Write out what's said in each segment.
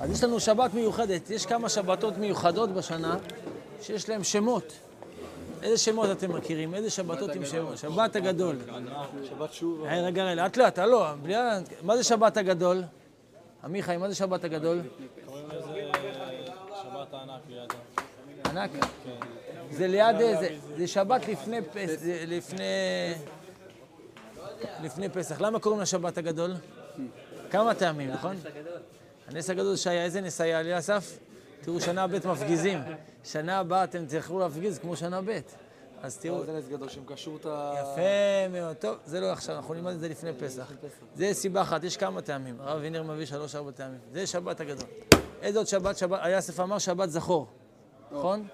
אז יש לנו שבת מיוחדת. יש כמה שבתות מיוחדות בשנה שיש להן שמות. איזה שמות אתם מכירים? איזה שבתות עם שמות? שבת הגדול. שבת שוב. היי, רגע, רגע, לאט לאט, הלו, בלי ה- מה זה שבת הגדול? עמיחי, מה זה שבת הגדול? שבת הענק לידו. ענק. זה ליד, זה, זה שבת לפני פסח, לפני... לפני פסח. למה קוראים לה שבת הגדול? כמה טעמים, נכון? הנס הגדול שהיה, איזה נס היה לי, אסף? תראו, שנה ב' מפגיזים. שנה הבאה אתם תלכו להפגיז כמו שנה ב'. אז תראו, זה נס גדול שהם קשרו את ה... יפה מאוד. טוב, זה לא עכשיו, אנחנו נלמד את זה לפני פסח. זה סיבה אחת, יש כמה טעמים. הרב וינר מביא שלוש ארבע טעמים. זה שבת הגדול. איזה עוד שבת? שבת, היאסף אמר שבת זכור, נכון?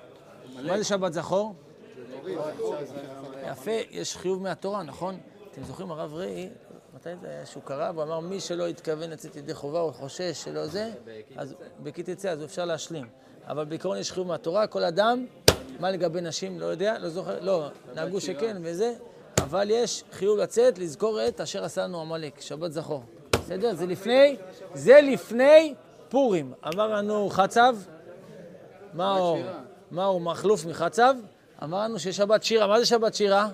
מה זה שבת זכור? יפה, יש חיוב מהתורה, נכון? אתם זוכרים, הרב ראי, מתי זה היה שהוא קרא? והוא אמר, מי שלא התכוון לצאת ידי חובה או חושש שלא זה, אז בכי תצא, אז אפשר להשלים. אבל בעיקרון יש חיוב מהתורה, כל אדם, מה לגבי נשים, לא יודע, לא זוכר, לא, נהגו שכן וזה, אבל יש חיוב לצאת, לזכור את אשר עשה לנו עמלק, שבת זכור. בסדר? זה לפני, זה לפני פורים. אמר לנו חצב, מה הוא? מה הוא מחלוף מחצב? אמר לנו שיש שבת שירה. מה זה שבת שירה?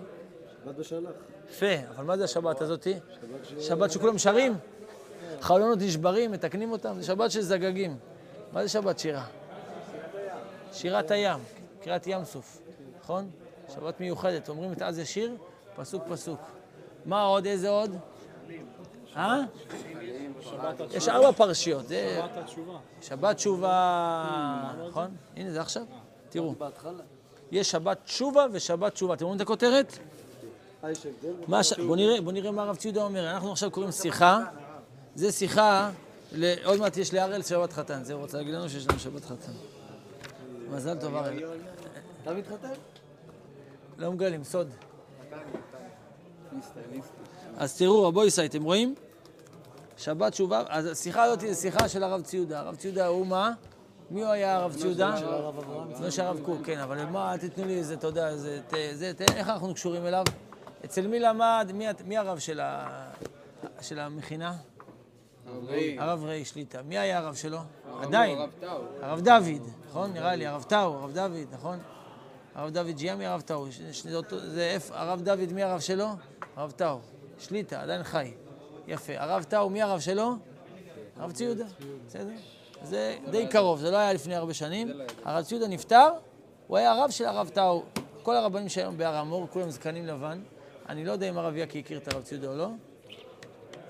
שבת בשלח. יפה, אבל מה זה השבת הזאתי? שבת שכולם שרים? חלונות נשברים, מתקנים אותם, זה שבת של זגגים. מה זה שבת שירה? שירת הים, קריאת ים סוף, נכון? שבת מיוחדת, אומרים את אז ישיר, פסוק פסוק. מה עוד? איזה עוד? אה? יש ארבע פרשיות, שבת התשובה. שבת תשובה, נכון? הנה זה עכשיו, תראו. יש שבת תשובה ושבת תשובה. אתם רואים את הכותרת? בוא, נראה, בוא נראה מה הרב ציודה אומר. אנחנו עכשיו קוראים שיחה. זה שיחה. עוד מעט יש להראל שבת חתן. זה רוצה להגיד לנו שיש לנו שבת חתן. מזל טוב, הראל. אתה מתחתן? לא מגלים, סוד. אז תראו, ישראל, אתם רואים? שבת תשובה, אז השיחה הזאת היא שיחה של הרב ציודה. הרב ציודה הוא מה? מי הוא היה הרב ציודה? לא של הרב קוק, כן, אבל מה, אל תיתנו לי איזה, אתה יודע, איך אנחנו קשורים אליו? אצל מי למד, מי, מי הרב של, ה, של המכינה? הרב ראי שליטה. מי היה הרב שלו? עדיין. הרב דוד, נכון? נראה לי, הרב טאו, הרב דוד, נכון? הרב דוד ג'יאמי, הרב טאו. זה הרב דוד, מי הרב שלו? הרב טאו. שליטה, עדיין חי. יפה. הרב טאו, מי הרב שלו? הרב ציודה. בסדר? זה די קרוב, זה לא היה לפני הרבה שנים. הרב ציודה נפטר, הוא היה הרב של הרב טאו. כל הרבנים שהיום בהר המור, כולם זקנים לבן. אני לא יודע אם הרב יקי הכיר את הרב ציודה או לא. אה,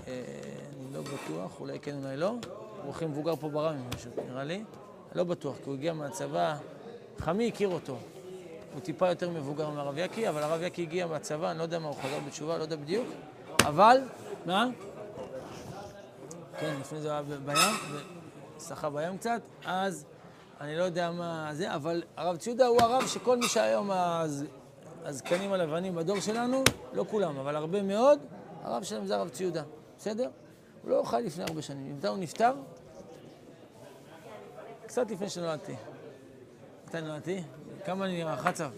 אני לא בטוח, אולי כן, אולי לא. הוא הכי מבוגר פה ברמי, פשוט, נראה לי. לא בטוח, כי הוא הגיע מהצבא, חמי הכיר אותו. הוא טיפה יותר מבוגר מהרב יקי, אבל הרב יקי הגיע מהצבא, אני לא יודע מה, הוא חזר בתשובה, לא יודע בדיוק. אבל, מה? כן, לפני זה היה בים, שחה בים קצת, אז אני לא יודע מה זה, אבל הרב ציודה הוא הרב שכל מי שהיום הז- הזקנים הלבנים בדור שלנו, לא כולם, אבל הרבה מאוד, הרב שלהם זה הרב ציודה, בסדר? הוא לא חי לפני הרבה שנים. מתי הוא נפטר? קצת לפני שנולדתי. מתי נולדתי? כמה אני נראה? חצב.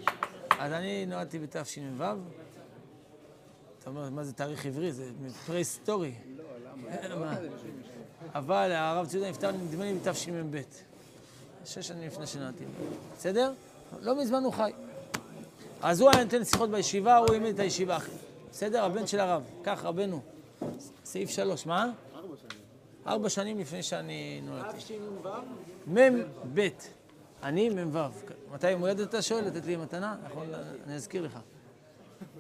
אז אני נולדתי בתשמ"ו. אתה אומר, מה זה תאריך עברי? זה פרה-היסטורי. מה? אבל הרב ציודה נפטר, נדמה לי, בתשמ"ב. שש שנים לפני שנולדתי. בסדר? לא מזמן הוא חי. אז הוא היה נותן שיחות בישיבה, הוא העמיד את הישיבה. בסדר? הבן של הרב. כך, רבנו. סעיף שלוש, מה? ארבע שנים. ארבע שנים לפני שאני נולדתי. מ"ב. אני מ"ו. מתי יום הולדת אתה שואל? לתת לי מתנה? נכון, אני אזכיר לך.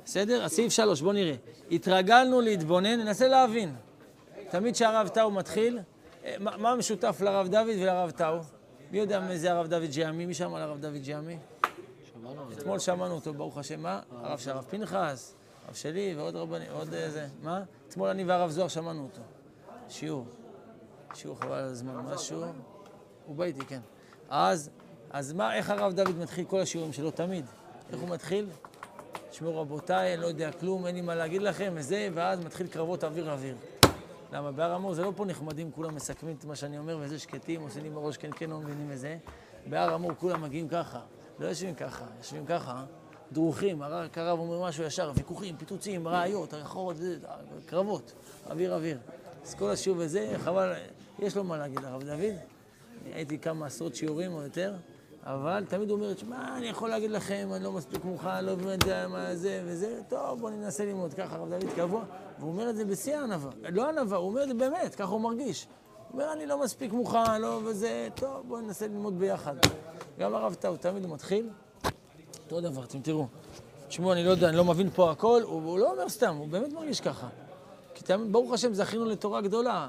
בסדר? אז סעיף שלוש, בוא נראה. התרגלנו להתבונן, ננסה להבין. תמיד כשהרב טאו מתחיל, אה, מה מה משותף לרב דוד ולרב טאו? מי יודע מי זה הרב דוד ג'יאמי? מי שמע על הרב דוד ג'יאמי? אתמול שמענו אותו, ברוך השם, מה? הרב של הרב פנחס, הרב שלי ועוד רבנים, עוד איזה, מה? אתמול אני והרב זוהר שמענו אותו. שיעור. שיעור חבל על הזמן, משהו. הוא בא איתי, כן. אז, אז מה, איך הרב דוד מתחיל כל השיעורים שלו תמיד? איך הוא מתחיל? תשמעו רבותיי, אני לא יודע כלום, אין לי מה להגיד לכם, וזה, ואז מתחיל קרבות אוויר אוויר. למה? בהר המור זה לא פה נחמדים, כולם מסכמים את מה שאני אומר, וזה שקטים, עושים לי בראש כן כן, לא מבינים וזה. בהר המור כולם מגיעים ככה, לא יושבים ככה, יושבים ככה, דרוכים, הרב הרב אומר משהו ישר, ויכוחים, פיצוצים, ראיות, הרחובות, קרבות, אוויר אוויר. אז כל השיעור וזה, חבל, יש לו מה להגיד לרב דוד. הייתי כמה עשרות שיעורים או יותר, אבל תמיד הוא אומר, שמע, אני יכול להגיד לכם, אני לא מספיק מוכן, לא באמת יודע מה זה וזה, טוב, בוא ננסה ללמוד. ככה הרב דוד קבוע, והוא אומר את זה בשיא הענווה. לא ענווה, הוא אומר את זה באמת, ככה הוא מרגיש. אומר, אני לא מספיק מוכן, לא וזה, טוב, בוא ננסה ללמוד ביחד. גם הרב טאו, תמיד מתחיל, אותו דבר, אתם תראו. תשמעו, אני לא יודע, אני לא מבין פה הכל, הוא, הוא לא אומר סתם, הוא באמת מרגיש ככה. כי תמיד, ברוך השם, זכינו לתורה גדולה.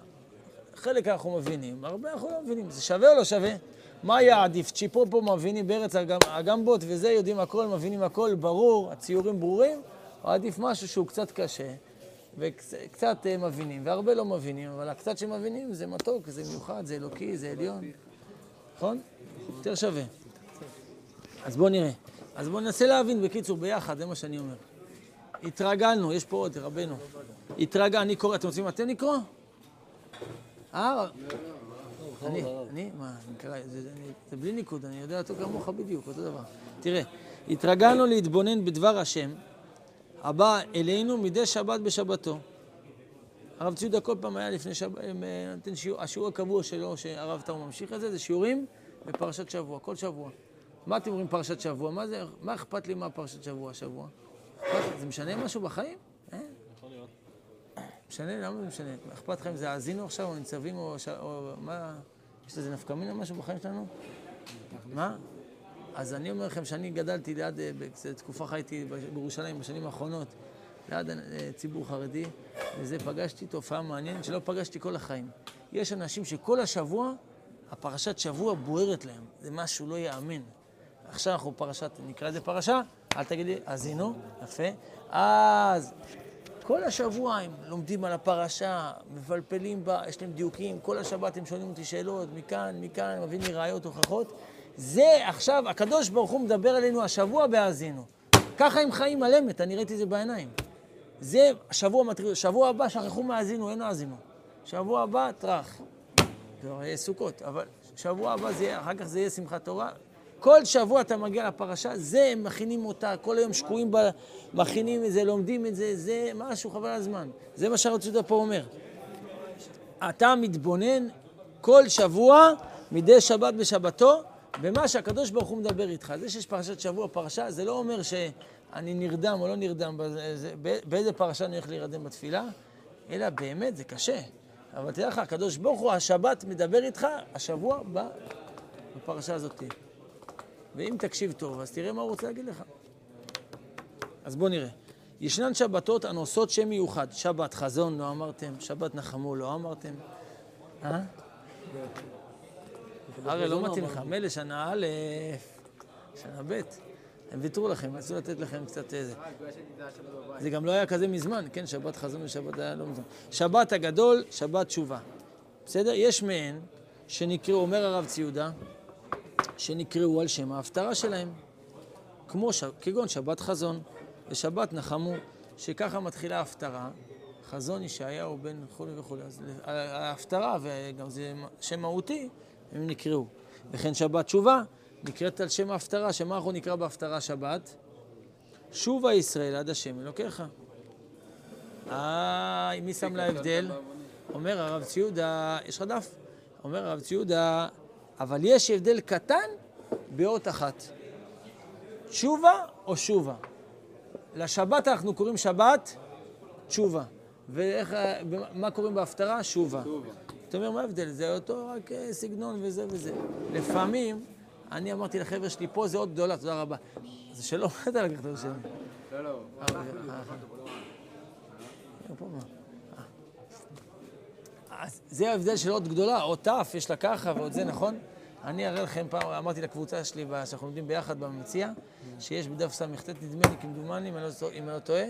חלק אנחנו מבינים, הרבה אנחנו לא מבינים. זה שווה או לא שווה? מה היה עדיף? צ'יפו פה מבינים בארץ אגם, אגמבות וזה, יודעים הכל, מבינים הכל, ברור, הציורים ברורים, או עדיף משהו שהוא קצת קשה, וקצת uh, מבינים, והרבה לא מבינים, אבל הקצת שמבינים זה מתוק, זה מיוחד, זה אלוקי, זה עליון. נכון? יותר שווה. אז בואו נראה. אז בואו ננסה להבין, בקיצור, ביחד, זה מה שאני אומר. התרגלנו, יש פה עוד, רבנו. התרגל, אני קורא, אתם רוצים אתם לקרוא? אה? אני, אני, מה, זה, זה, זה בלי ניקוד, אני יודע אותו כמוך בדיוק, אותו דבר. תראה, התרגלנו להתבונן בדבר השם, הבא אלינו מדי שבת בשבתו. הרב ציודה כל פעם היה לפני שבת, אה, שיעור, השיעור הקבוע שלו, שהרב טאו ממשיך את זה, זה שיעורים בפרשת שבוע, כל שבוע. מה אתם אומרים פרשת שבוע? מה זה, מה אכפת לי מה פרשת שבוע השבוע? זה משנה משהו בחיים? אה? משנה? למה זה משנה? אכפת לך אם זה האזינו עכשיו, או ניצבים, או מה... יש לזה נפקא מינה משהו בחיים שלנו? מה? אז אני אומר לכם שאני גדלתי ליד, אה, תקופה חייתי בירושלים בשנים האחרונות, ליד אה, ציבור חרדי, וזה פגשתי תופעה מעניינת שלא פגשתי כל החיים. יש אנשים שכל השבוע, הפרשת שבוע בוערת להם. זה משהו לא ייאמן. עכשיו אנחנו פרשת, נקרא לזה פרשה, אל תגידי, האזינו, יפה. אז כל השבוע הם לומדים על הפרשה, מבלפלים בה, יש להם דיוקים, כל השבת הם שואלים אותי שאלות, מכאן, מכאן, מביאים לי ראיות, הוכחות. זה עכשיו, הקדוש ברוך הוא מדבר עלינו השבוע בהאזינו. ככה הם חיים על אמת, אני ראיתי את זה בעיניים. זה שבוע מטריד, שבוע הבא שכחו מהאזינו, אין האזינו. שבוע הבא, טראח. זה יהיה סוכות, אבל שבוע הבא, זה, אחר כך זה יהיה שמחת תורה. כל שבוע אתה מגיע לפרשה, זה, הם מכינים אותה, כל היום שקועים בה, מכינים את זה, לומדים את זה, זה משהו חבל הזמן. זה מה שהרב ציודה פה אומר. אתה מתבונן כל שבוע, מדי שבת בשבתו, במה שהקדוש ברוך הוא מדבר איתך. זה שיש פרשת שבוע, פרשה, זה לא אומר שאני נרדם או לא נרדם, באיזה פרשה אני הולך להירדם בתפילה, אלא באמת, זה קשה. אבל תדע לך, הקדוש ברוך הוא, השבת מדבר איתך, השבוע בפרשה הזאת. ואם תקשיב טוב, אז תראה מה הוא רוצה להגיד לך. אז בואו נראה. ישנן שבתות הנושאות שם מיוחד. שבת חזון לא אמרתם, שבת נחמו לא אמרתם. אה? הרי לא מתאים לך. מילא שנה א', שנה ב', הם ויתרו לכם, רצו לתת לכם קצת איזה. זה גם לא היה כזה מזמן, כן? שבת חזון ושבת היה לא מזמן. שבת הגדול, שבת תשובה. בסדר? יש מהן שנקראו, אומר הרב ציודה, שנקראו על שם ההפטרה שלהם, כמו, ש... כגון שבת חזון ושבת נחמו, שככה מתחילה ההפטרה, חזון ישעיהו בן וכולי וכולי. אז ההפטרה, וגם זה שם מהותי, הם נקראו. וכן שבת תשובה, נקראת על שם ההפטרה, שמה אנחנו נקרא בהפטרה שבת? שובה ישראל עד השם אלוקיך. אה, מי שם לה הבדל? אומר הרב ציודה, יש לך דף? אומר הרב ציודה, אבל יש הבדל קטן באות אחת. תשובה או שובה. לשבת אנחנו קוראים שבת תשובה. ומה קוראים בהפטרה? שובה. אתה אומר, מה ההבדל? זה אותו רק אה, סגנון וזה וזה. לפעמים, אני אמרתי לחבר'ה שלי, פה זה עוד גדולה, תודה רבה. זה שלא, מה אתה לקחת את השם? לא, לא. אה, אה, זה ההבדל של עוד גדולה, עוד ת', יש לה ככה ועוד זה, נכון? אני אראה לכם פעם, אמרתי לקבוצה שלי, שאנחנו לומדים ביחד במציע, שיש בדף ס"ט, נדמה לי, כמדומני, אם אני לא טועה,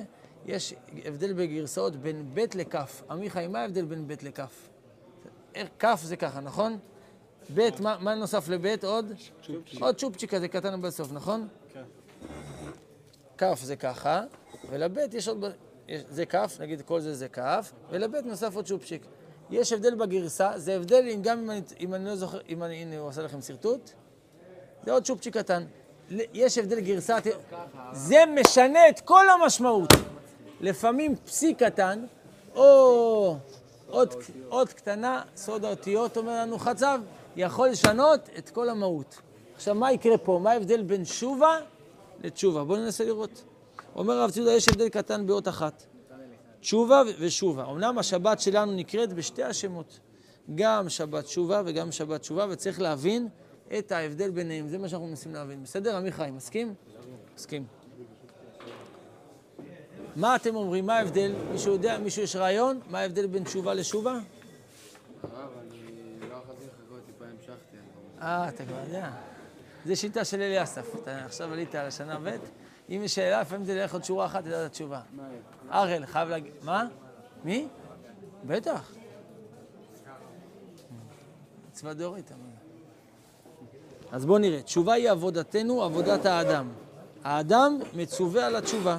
יש הבדל בגרסאות בין ב' לכ'. עמיחי, מה ההבדל בין ב' לכ'? כ' זה ככה, נכון? ב', מה, מה נוסף לב' עוד? צ'ופצ'יק. עוד צ'ופצ'יק כזה קטן בסוף, נכון? כן. כ' זה ככה, ולב' יש עוד, זה כ', נגיד כל זה זה כ', ולב' נוסף עוד צ'ופצ'יק. יש הבדל בגרסה, זה הבדל אם גם אם אני, אם אני לא זוכר, אם אני, הנה הוא עושה לכם שרטוט, זה עוד צ'ופצ'יק קטן. יש הבדל גרסה, זה משנה את כל המשמעות. לפעמים פסיק קטן, או עוד, עוד קטנה, סוד האותיות אומר לנו חצב, יכול לשנות את כל המהות. עכשיו, מה יקרה פה? מה ההבדל בין תשובה לתשובה? בואו ננסה לראות. אומר הרב ציודה, יש הבדל קטן באות אחת. תשובה ושובה. אמנם השבת שלנו נקראת בשתי השמות. גם שבת תשובה וגם שבת תשובה, וצריך להבין את ההבדל ביניהם. זה מה שאנחנו מנסים להבין. בסדר, עמיחי, מסכים? מסכים. מה אתם אומרים? מה ההבדל? מישהו יודע? מישהו יש רעיון? מה ההבדל בין תשובה לשובה? לא המשכתי. אה, אתה כבר יודע. זה שיטה של אלי אסף. אתה עכשיו עלית על השנה ב', אם יש שאלה, לפעמים זה ילך עוד שורה אחת, תדע את התשובה. אראל, חייב להגיד... מה? מי? בטח. מצווה זה? אז בואו נראה. תשובה היא עבודתנו, עבודת האדם. האדם מצווה על התשובה.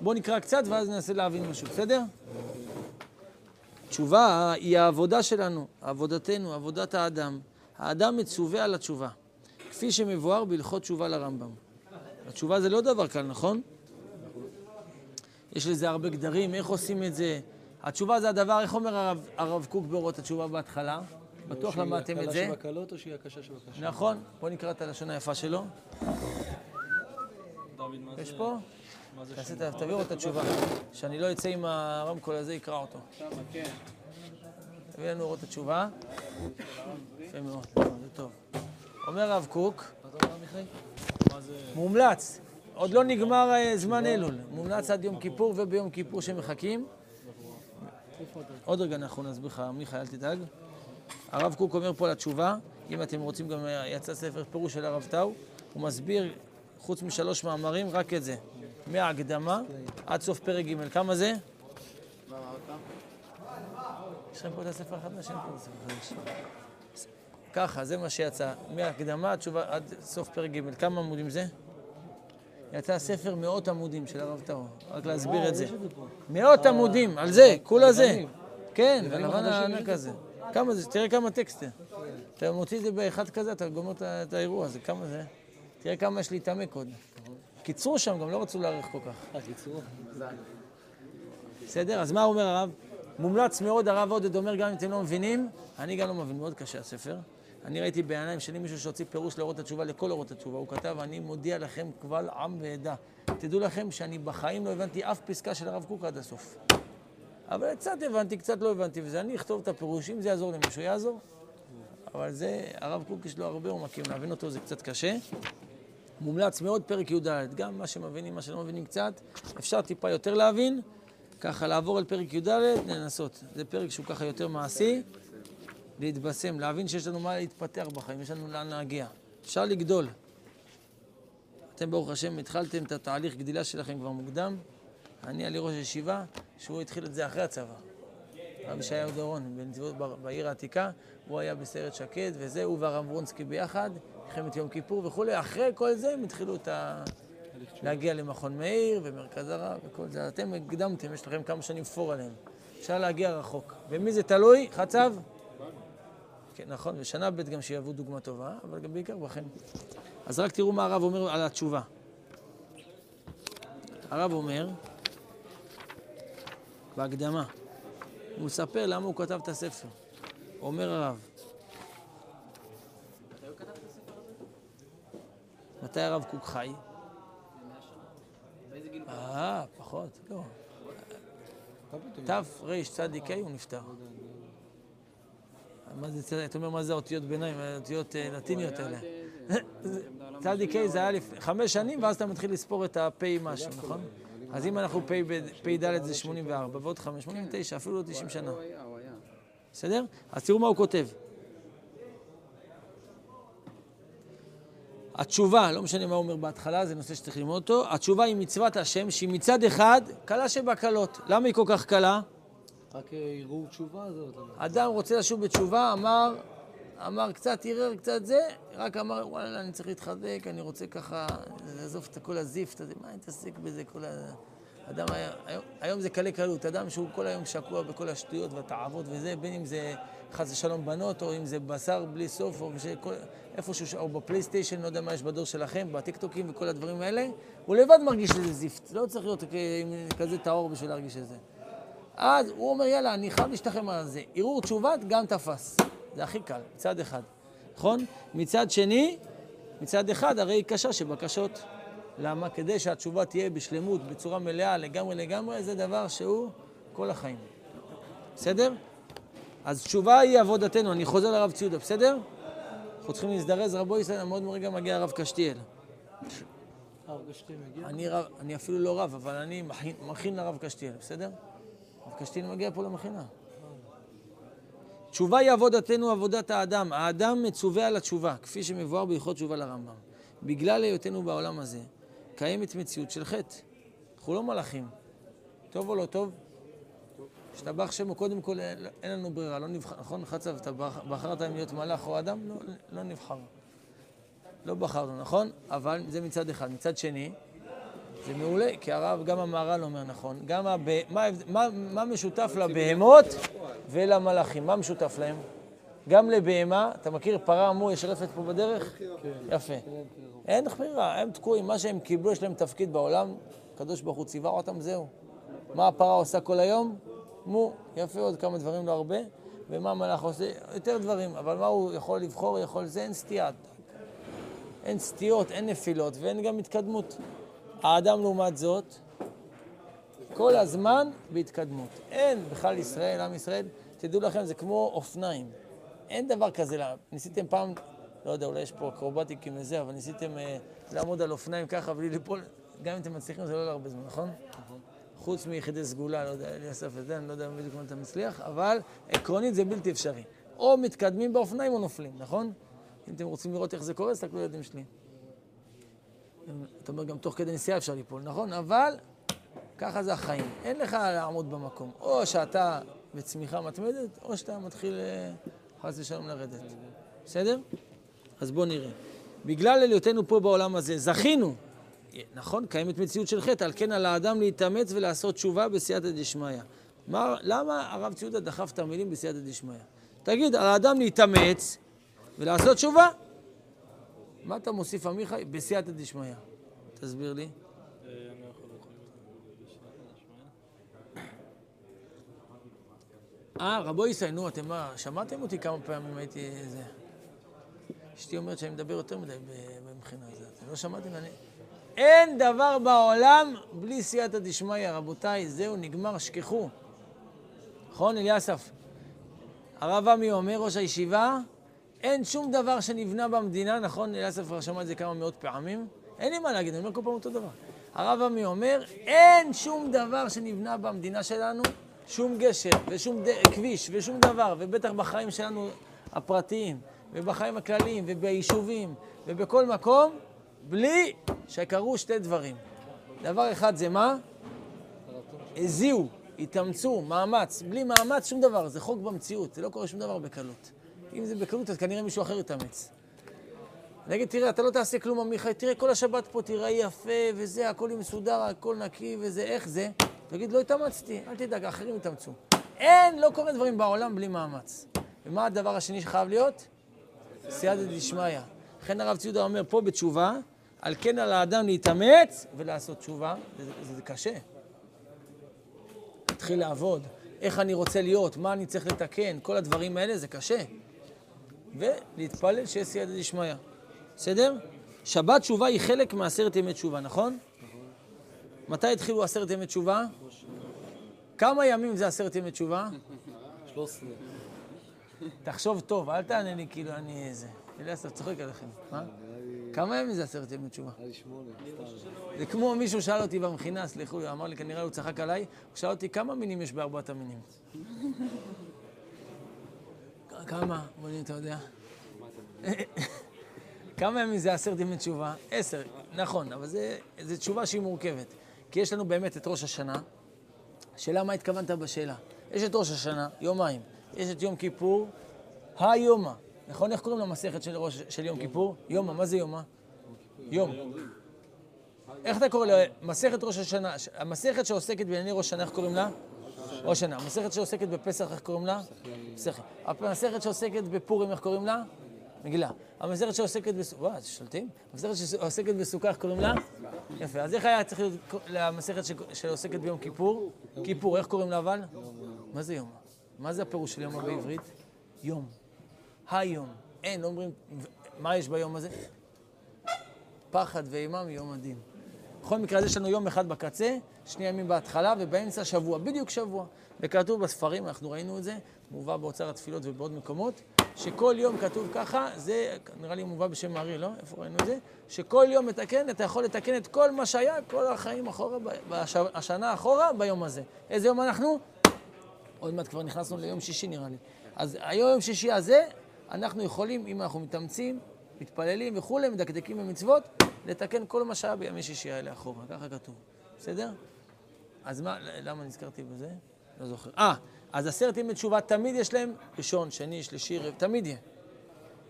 בואו נקרא קצת ואז ננסה להבין משהו, בסדר? תשובה היא העבודה שלנו, עבודתנו, עבודת האדם. האדם מצווה על התשובה, כפי שמבואר בהלכות תשובה לרמב"ם. התשובה זה לא דבר קל, נכון? יש לזה הרבה גדרים, איך עושים את זה? התשובה זה הדבר, איך אומר הרב, הרב קוק באורות התשובה בהתחלה? בטוח למדתם את זה. שהיא הקלה שבקלות או שהיא הקשה שבקשה? נכון, בוא נקרא את הלשון היפה שלו. יש פה? תעשה את את התשובה. שאני לא אצא עם הרמקול הזה, יקרא אותו. תביא לנו אורות התשובה. יפה מאוד, זה טוב. אומר הרב קוק, מומלץ, עוד לא נגמר אה, זמן אלול, מומלץ עד יום כיפור וביום כיפור שמחכים. עוד רגע אנחנו נסביר לך, מיכאל, אל תדאג. הרב קוק אומר פה על התשובה, אם אתם רוצים גם אה, יצא ספר פירוש של הרב טאו, הוא מסביר, חוץ משלוש מאמרים, רק את זה. מההקדמה עד סוף פרק ג', כמה זה? יש לכם פה את הספר החדש? אין פה את הספר החדש. ככה, זה מה שיצא. מההקדמה עד, סוף פרק ג', כמה עמודים זה? יצא ספר מאות עמודים של הרב טאו, רק להסביר את זה. מאות עמודים, על זה, כולה זה. כן, הלבן הענק הזה. כמה זה? תראה כמה טקסט. אתה מוציא את זה באחד כזה, אתה גומר את האירוע הזה, כמה זה? תראה כמה יש להתעמק עוד. קיצרו שם, גם לא רצו להאריך כל כך. בסדר? אז מה אומר הרב? מומלץ מאוד, הרב עודד אומר, גם אם אתם לא מבינים, אני גם לא מבין, מאוד קשה הספר. אני ראיתי בעיניים שלי מישהו שהוציא פירוש לאורות התשובה, לכל אורות התשובה. הוא כתב, אני מודיע לכם קבל עם ועדה. תדעו לכם שאני בחיים לא הבנתי אף פסקה של הרב קוק עד הסוף. אבל קצת הבנתי, קצת לא הבנתי, וזה אני אכתוב את הפירוש, אם זה יעזור למישהו, יעזור. אבל זה, הרב קוק יש לו הרבה עומקים, להבין אותו זה קצת קשה. מומלץ מאוד פרק י"ד, גם מה שמבינים, מה שלא מבינים קצת, אפשר טיפה יותר להבין, ככה לעבור על פרק י"ד, לנסות. זה פרק שהוא ככה יותר מעשי, להתבשם, להבין שיש לנו מה להתפתח בחיים, יש לנו לאן להגיע. אפשר לגדול. אתם ברוך השם התחלתם את התהליך גדילה שלכם כבר מוקדם. אני היה לי ראש ישיבה, שהוא התחיל את זה אחרי הצבא. רבי ישעיהו דורון, בעיר העתיקה, הוא היה בסיירת שקד, וזה, הוא והרב ברונסקי ביחד, מלחמת יום כיפור וכולי. אחרי כל זה הם התחילו את ה... להגיע למכון מאיר ומרכז הרב וכל זה. אתם הקדמתם, יש לכם כמה שנים פור עליהם. אפשר להגיע רחוק. במי זה תלוי? חצב? כן, נכון, ושנה ב' גם שיהוו דוגמה טובה, אבל גם בעיקר בכם. אז רק תראו מה הרב אומר על התשובה. הרב אומר, בהקדמה, הוא מספר למה הוא כתב את הספר. אומר הרב, מתי הרב קוק חי? אה, פחות, לא. תרצ"ה הוא נפטר. מה זה, אתה אומר מה זה האותיות ביניים, האותיות אה, לטיניות האלה. צדיק ה' זה היה חמש שנים, ואז אתה מתחיל לספור את הפ' משהו, נכון? אז אם אנחנו פ"ד זה 84, ועוד 5, 89, אפילו לא 90 שנה. בסדר? אז תראו מה הוא כותב. התשובה, לא משנה מה הוא אומר בהתחלה, זה נושא שצריך ללמוד אותו. התשובה היא מצוות השם, שהיא מצד אחד קלה שבקלות. למה היא כל כך קלה? רק אה, ערעור תשובה זה אותו דבר. אדם רוצה לשוב בתשובה, אמר, אמר קצת ערער, קצת זה, רק אמר, וואלה, אני צריך להתחזק, אני רוצה ככה, לעזוב את כל הזיפט הזה, מה אני מתעסק בזה, כל ה... אדם היה, היום, היום זה קלי קלות, אדם שהוא כל היום שקוע בכל השטויות והתאוות וזה, בין אם זה חס ושלום בנות, או אם זה בשר בלי סוף, או שכל, איפשהו, או בפלייסטיישן, לא יודע מה יש בדור שלכם, בטיקטוקים וכל הדברים האלה, הוא לבד מרגיש שזה זיפט, לא צריך להיות כזה טהור בשביל להרגיש את זה. אז הוא אומר, יאללה, אני חייב להשתחרר על זה. ערעור תשובת גם תפס. זה הכי קל, מצד אחד. נכון? מצד שני, מצד אחד, הרי היא קשה שבקשות. למה? כדי שהתשובה תהיה בשלמות, בצורה מלאה, לגמרי לגמרי, זה דבר שהוא כל החיים. בסדר? אז תשובה היא עבודתנו. אני חוזר לרב ציודה, בסדר? אנחנו צריכים להזדרז, רבו ישראל, מאוד רגע מגיע הרב קשתיאל. אני, רב, אני אפילו לא רב, אבל אני מכין, מכין לרב קשתיאל, בסדר? הרב קשתיאל מגיע פה למכינה. תשובה היא עבודתנו, עבודת האדם. האדם מצווה על התשובה, כפי שמבואר בהלכות תשובה לרמב"ם. בגלל היותנו בעולם הזה, קיימת מציאות של חטא. אנחנו לא מלאכים. טוב או לא טוב? השתבח שמו, קודם כל אין לנו ברירה, לא נבחר, נכון? חצב, אתה בחרת אם להיות מלאך או אדם? לא, לא נבחר. לא בחרנו, נכון? אבל זה מצד אחד. מצד שני, זה מעולה, כי הרב, גם המהר"ל אומר נכון. גם הב... מה, מה, מה משותף לבהמות ולמלאכים? מה משותף להם? גם לבהמה, אתה מכיר פרה אמור יש רפת פה בדרך? כן. יפה. אין בחירה, הם תקועים, מה שהם קיבלו, יש להם תפקיד בעולם, הקדוש ברוך הוא ציווה אותם, זהו. מה הפרה עושה כל היום? מו, יפה עוד כמה דברים, לא הרבה. ומה המלאך עושה? יותר דברים, אבל מה הוא יכול לבחור? יכול זה, אין סטייה. אין סטיות, אין נפילות ואין גם התקדמות. האדם לעומת זאת, כל הזמן בהתקדמות. אין בכלל ישראל, עם ישראל, תדעו לכם, זה כמו אופניים. אין דבר כזה, ניסיתם פעם, לא יודע, אולי יש פה אקרובטיקים וזה, אבל ניסיתם אה, לעמוד על אופניים ככה בלי ליפול, גם אם אתם מצליחים זה לא להרבה זמן, נכון? חוץ מיחידי סגולה, לא יודע, אליסף וזה, אני לא יודע בדיוק מה אתה מצליח, אבל עקרונית זה בלתי אפשרי. או מתקדמים באופניים או נופלים, נכון? אם אתם רוצים לראות איך זה קורה, תסתכלו על ילדים שלי. אתה אומר, גם תוך כדי נסיעה אפשר ליפול, נכון? אבל ככה זה החיים. אין לך לעמוד במקום. או שאתה בצמיחה מתמדת, או שאתה מתחיל אה, חס ושלום לרדת. בסדר? אז בואו נראה. בגלל היותנו פה בעולם הזה, זכינו, נכון? קיימת מציאות של חטא, על כן על האדם להתאמץ ולעשות תשובה בסייעתא דשמיא. למה הרב ציודה דחף את המילים בסייעתא דשמיא? תגיד, על האדם להתאמץ ולעשות תשובה. מה אתה מוסיף, עמיחי? בסייעתא דשמיא. תסביר לי. אה, רבו ישראל, נו, אתם מה, שמעתם אותי כמה פעמים הייתי איזה... אשתי אומרת שאני מדבר יותר מדי במבחינה הזאת. לא שמעתם? אני... אין דבר בעולם בלי סייעתא דשמיא, רבותיי, זהו, נגמר, שכחו. נכון, אליסף? הרב עמי אומר, ראש הישיבה, אין שום דבר שנבנה במדינה, נכון, אליסף כבר שמע את זה כמה מאות פעמים, אין לי מה להגיד, אני אומר כל פעם אותו דבר. הרב עמי אומר, אין שום דבר שנבנה במדינה שלנו, שום גשר ושום ד... כביש ושום דבר, ובטח בחיים שלנו הפרטיים, ובחיים הכלליים, וביישובים, ובכל מקום, בלי שקרו שתי דברים. דבר אחד זה מה? הזיעו, התאמצו, מאמץ. בלי מאמץ שום דבר, זה חוק במציאות, זה לא קורה שום דבר בקלות. אם זה בקלות, אז כנראה מישהו אחר יתאמץ. נגיד, תראה, אתה לא תעשה כלום, עמיחי, תראה, כל השבת פה תיראה יפה וזה, הכל מסודר, הכל נקי וזה, איך זה? תגיד, לא התאמצתי, אל תדאג, האחרים יתאמצו. אין, לא קורה דברים בעולם בלי מאמץ. ומה הדבר השני שחייב להיות? סייעתא דשמיא. לכן הרב ציודה אומר פה בתשובה, על כן על האדם להתאמץ ולעשות תשובה, זה, זה, קשה. להתחיל לעבוד, איך אני רוצה להיות, מה אני צריך לתקן, כל הדברים האלה זה קשה. ולהתפלל שיש סייעתא דשמיא. בסדר? שבת תשובה היא חלק מעשרת ימי תשובה, נכון? מתי התחילו עשרת ימי תשובה? כמה ימים זה עשרת ימי תשובה? 13. תחשוב טוב, אל תענה לי כאילו אני איזה. אליאסר צוחק עליכם. מה? כמה ימים זה עשרת ימי תשובה? זה כמו מישהו שאל אותי במכינה, סליחו, אמר לי, כנראה הוא צחק עליי, הוא שאל אותי כמה מינים יש בארבעת המינים. כמה? בואי, אתה יודע. כמה ימים זה עשרת ימי תשובה? עשר, נכון, אבל זו תשובה שהיא מורכבת. כי יש לנו באמת את ראש השנה. השאלה מה התכוונת בשאלה. יש את ראש השנה, יומיים. יש את יום כיפור, היומה. נכון? איך קוראים למסכת של, ראש, של יום כיפור? יומה, מה זה יומה? יום. איך אתה קורא למסכת ראש השנה? המסכת שעוסקת בענייני ראש השנה, איך קוראים לה? ראש השנה. המסכת שעוסקת בפסח, איך קוראים לה? פסחי. המסכת שעוסקת בפורים, איך קוראים לה? מגילה. המסכת שעוסקת בסוכה, וואי, שולטים? המסכת שעוסקת בסוכה, איך קוראים לה? יפה. אז איך היה צריך להיות למסכת שעוסקת ביום כיפור? כיפור, איך קוראים לה אבל? מה זה יום? מה זה הפירוש של יום בעברית? יום. היום. אין, אומרים, מה יש ביום הזה? פחד ואימה מיום הדין. בכל מקרה, אז יש לנו יום אחד בקצה, שני ימים בהתחלה, ובאמצע שבוע, בדיוק שבוע. וכתוב בספרים, אנחנו ראינו את זה, מובא באוצר התפילות ובעוד מקומות, שכל יום כתוב ככה, זה נראה לי מובא בשם הארי, לא? איפה ראינו את זה? שכל יום מתקן, אתה יכול לתקן את כל מה שהיה, כל החיים אחורה, בש... השנה אחורה, ביום הזה. איזה יום אנחנו? עוד מעט כבר נכנסנו ליום שישי נראה לי. אז היום יום שישי הזה, אנחנו יכולים, אם אנחנו מתאמצים, מתפללים וכולי, מדקדקים במצוות, לתקן כל מה שהיה בימי שישי האלה אחורה, ככה כתוב. בסדר? אז מה, למה נזכרתי בזה? לא זוכר. אה, אז עשרת ימי תשובה תמיד יש להם ראשון, שני, שלישי, רב, תמיד יהיה.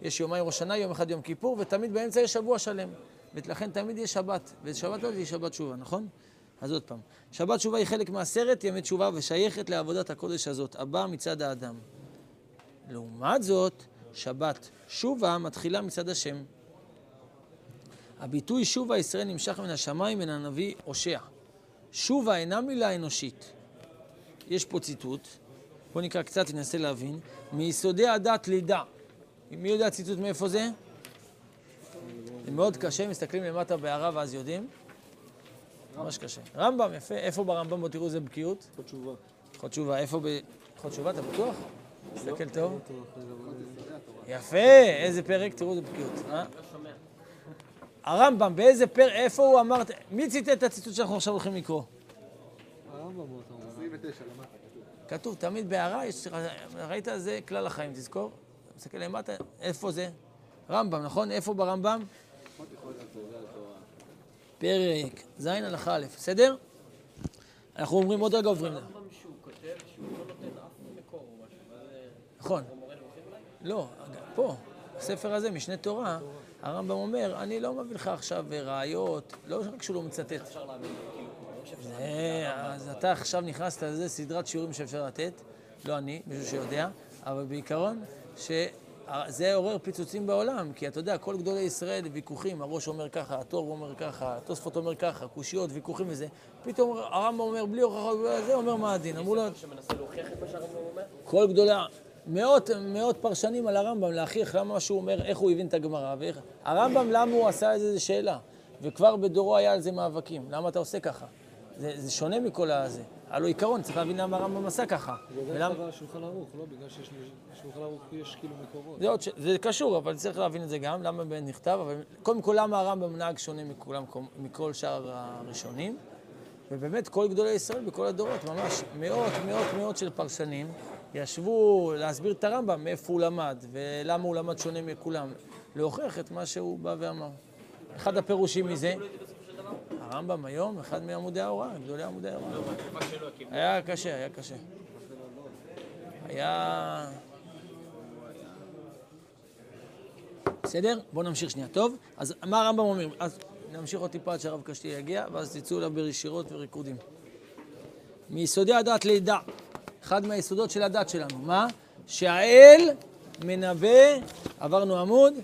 יש יומיים ראש שנה, יום אחד יום כיפור, ותמיד באמצע יש שבוע שלם. ולכן תמיד יש שבת, ושבת לא תהיה שבת תשובה, נכון? אז עוד פעם, שבת תשובה היא חלק מעשרת ימי תשובה ושייכת לעבודת הקודש הזאת, הבאה מצד האדם. לעומת זאת, שבת שובה מתחילה מצד השם. הביטוי שובה ישראל נמשך מן השמיים מן הנביא הושע. שובה אינה מילה אנושית. יש פה ציטוט, בואו נקרא קצת, ננסה להבין. מיסודי הדת לידה. מי יודע ציטוט מאיפה זה? זה מאוד קשה, מסתכלים למטה בהערה ואז יודעים. ממש קשה. רמב"ם, יפה. איפה ברמב"ם? בואו תראו איזה בקיאות. תשובה. הלכות תשובה. איפה ב... הלכות תשובה, אתה בטוח? תסתכל טוב. לא, יפה, איזה פרק, תראו איזה בקיאות. אה? הרמב"ם, באיזה פרק, איפה הוא אמר, מי ציטט את הציטוט שאנחנו עכשיו הולכים לקרוא? הרמב"ם הוא אתה אומר. 29 למטה כתוב. תמיד בהערה, יש, ראית? זה כלל החיים, תזכור. תסתכל למטה, איפה זה? רמב"ם, נכון? איפה ברמב"ם? פרק ז' הלכה א', בסדר? אנחנו אומרים, עוד רגע עוברים. לא ואז נכון. לא, פה, בספר הזה, משנה תורה, הרמב"ם אומר, אני לא מביא לך עכשיו ראיות, לא רק שהוא לא מצטט. אז אתה עכשיו נכנסת לזה סדרת שיעורים שאפשר לתת, לא אני, מישהו שיודע, אבל בעיקרון, שזה עורר פיצוצים בעולם, כי אתה יודע, כל גדולי ישראל ויכוחים, הראש אומר ככה, התור אומר ככה, התוספות אומר ככה, קושיות, ויכוחים וזה, פתאום הרמב"ם אומר בלי הוכחות, זה אומר מה הדין, אמרו לו, שמנסה להוכיח את מה שהרמב"ם אומר? כל גדולי, מאות, מאות פרשנים על הרמב"ם להוכיח למה שהוא אומר, איך הוא הבין את הגמרא, ואיך... הרמב"ם, למה הוא עשה איזה זו שאלה, וכבר בדורו היה על זה מאבקים, למה אתה עושה ככה? זה, זה שונה מכל הזה. הלוא עיקרון, צריך להבין למה הרמב"ם עשה ככה. זה ולמה- אגב שולחן ערוך, לא? בגלל שיש בשולחן ערוך יש כאילו מקורות. זה, עוד ש... זה קשור, אבל צריך להבין את זה גם, למה באמת נכתב, אבל קודם כל למה הרמב"ם נהג שונה מכולם, מכל שאר הראשונים, ובאמת כל גדולי ישראל בכל הדורות, ממש מאות, מאות, מאות של פרשנים, ישבו להסביר את הרמב"ם, מאיפה הוא למד, ולמה הוא למד שונה מכולם, להוכיח את מה שהוא בא ואמר. אחד הפירושים מזה, הרמב"ם היום, אחד מעמודי ההוראה, גדולי עמודי ההוראה. היה קשה, היה קשה. היה... בסדר? בואו נמשיך שנייה. טוב? אז מה הרמב"ם אומר? אז נמשיך עוד טיפה עד שהרב קשתי יגיע, ואז תצאו אליו בישירות וריקודים. מיסודי הדת לידע. אחד מהיסודות של הדת שלנו. מה? שהאל מנבא, עברנו עמוד,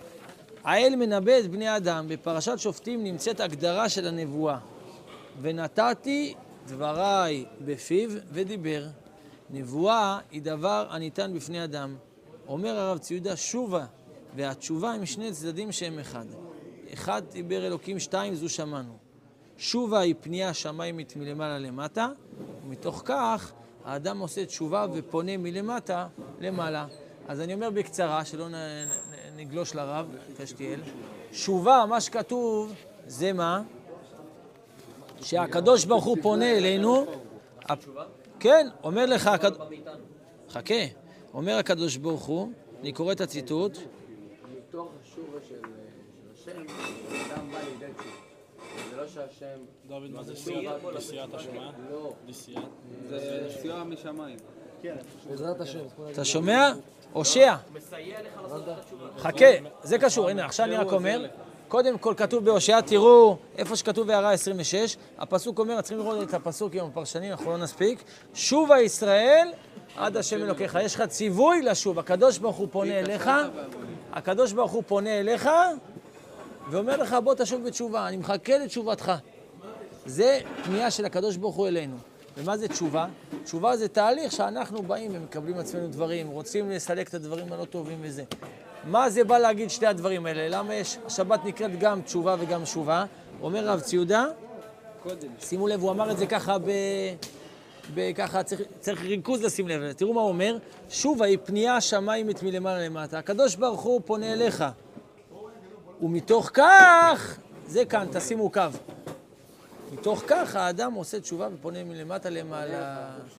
האל מנבא את בני אדם. בפרשת שופטים נמצאת הגדרה של הנבואה. ונתתי דבריי בפיו ודיבר. נבואה היא דבר הניתן בפני אדם. אומר הרב ציודה, שובה, והתשובה הם שני צדדים שהם אחד. אחד דיבר אלוקים, שתיים זו שמענו. שובה היא פנייה שמיימית מלמעלה למטה, ומתוך כך האדם עושה תשובה ופונה מלמטה למעלה. אז אני אומר בקצרה, שלא נ- נגלוש לרב, קשתיאל. שובה, מה שכתוב, זה מה? שהקדוש ברוך הוא פונה אלינו. כן, אומר לך, חכה, אומר הקדוש ברוך הוא, אני קורא את הציטוט, מתוך השובה של של השם, אדם בא לידי תשובה. זה לא שהשם... דוד, מה זה נשיאת השמע? לא. זה סיוע משמיים. בעזרת השם. אתה שומע? הושע. מסייע לך לעשות את התשובה. חכה, זה קשור, הנה, עכשיו אני רק אומר, קודם כל כתוב בהושע, תראו, איפה שכתוב בהערה 26, הפסוק אומר, צריכים לראות את הפסוק עם הפרשנים, אנחנו לא נספיק, שובה ישראל עד השם אלוקיך. יש לך ציווי לשוב, הקדוש ברוך הוא פונה אליך, הקדוש ברוך הוא פונה אליך, ואומר לך, בוא תשוב בתשובה, אני מחכה לתשובתך. זה פנייה של הקדוש ברוך הוא אלינו. ומה זה תשובה? תשובה זה תהליך שאנחנו באים ומקבלים עצמנו דברים, רוצים לסלק את הדברים הלא טובים וזה. מה זה בא להגיד שתי הדברים האלה? למה יש, השבת נקראת גם תשובה וגם שובה? אומר רב ציודה, קודם. שימו לב, הוא אמר את זה ככה ב... ב... ככה, צריך, צריך ריכוז לשים לב. תראו מה הוא אומר, שובה היא פנייה שמיימית מלמעלה למטה. הקדוש ברוך הוא פונה אליך. ומתוך כך, זה כאן, תשימו קו. מתוך כך האדם עושה תשובה ופונה מלמטה למעלה.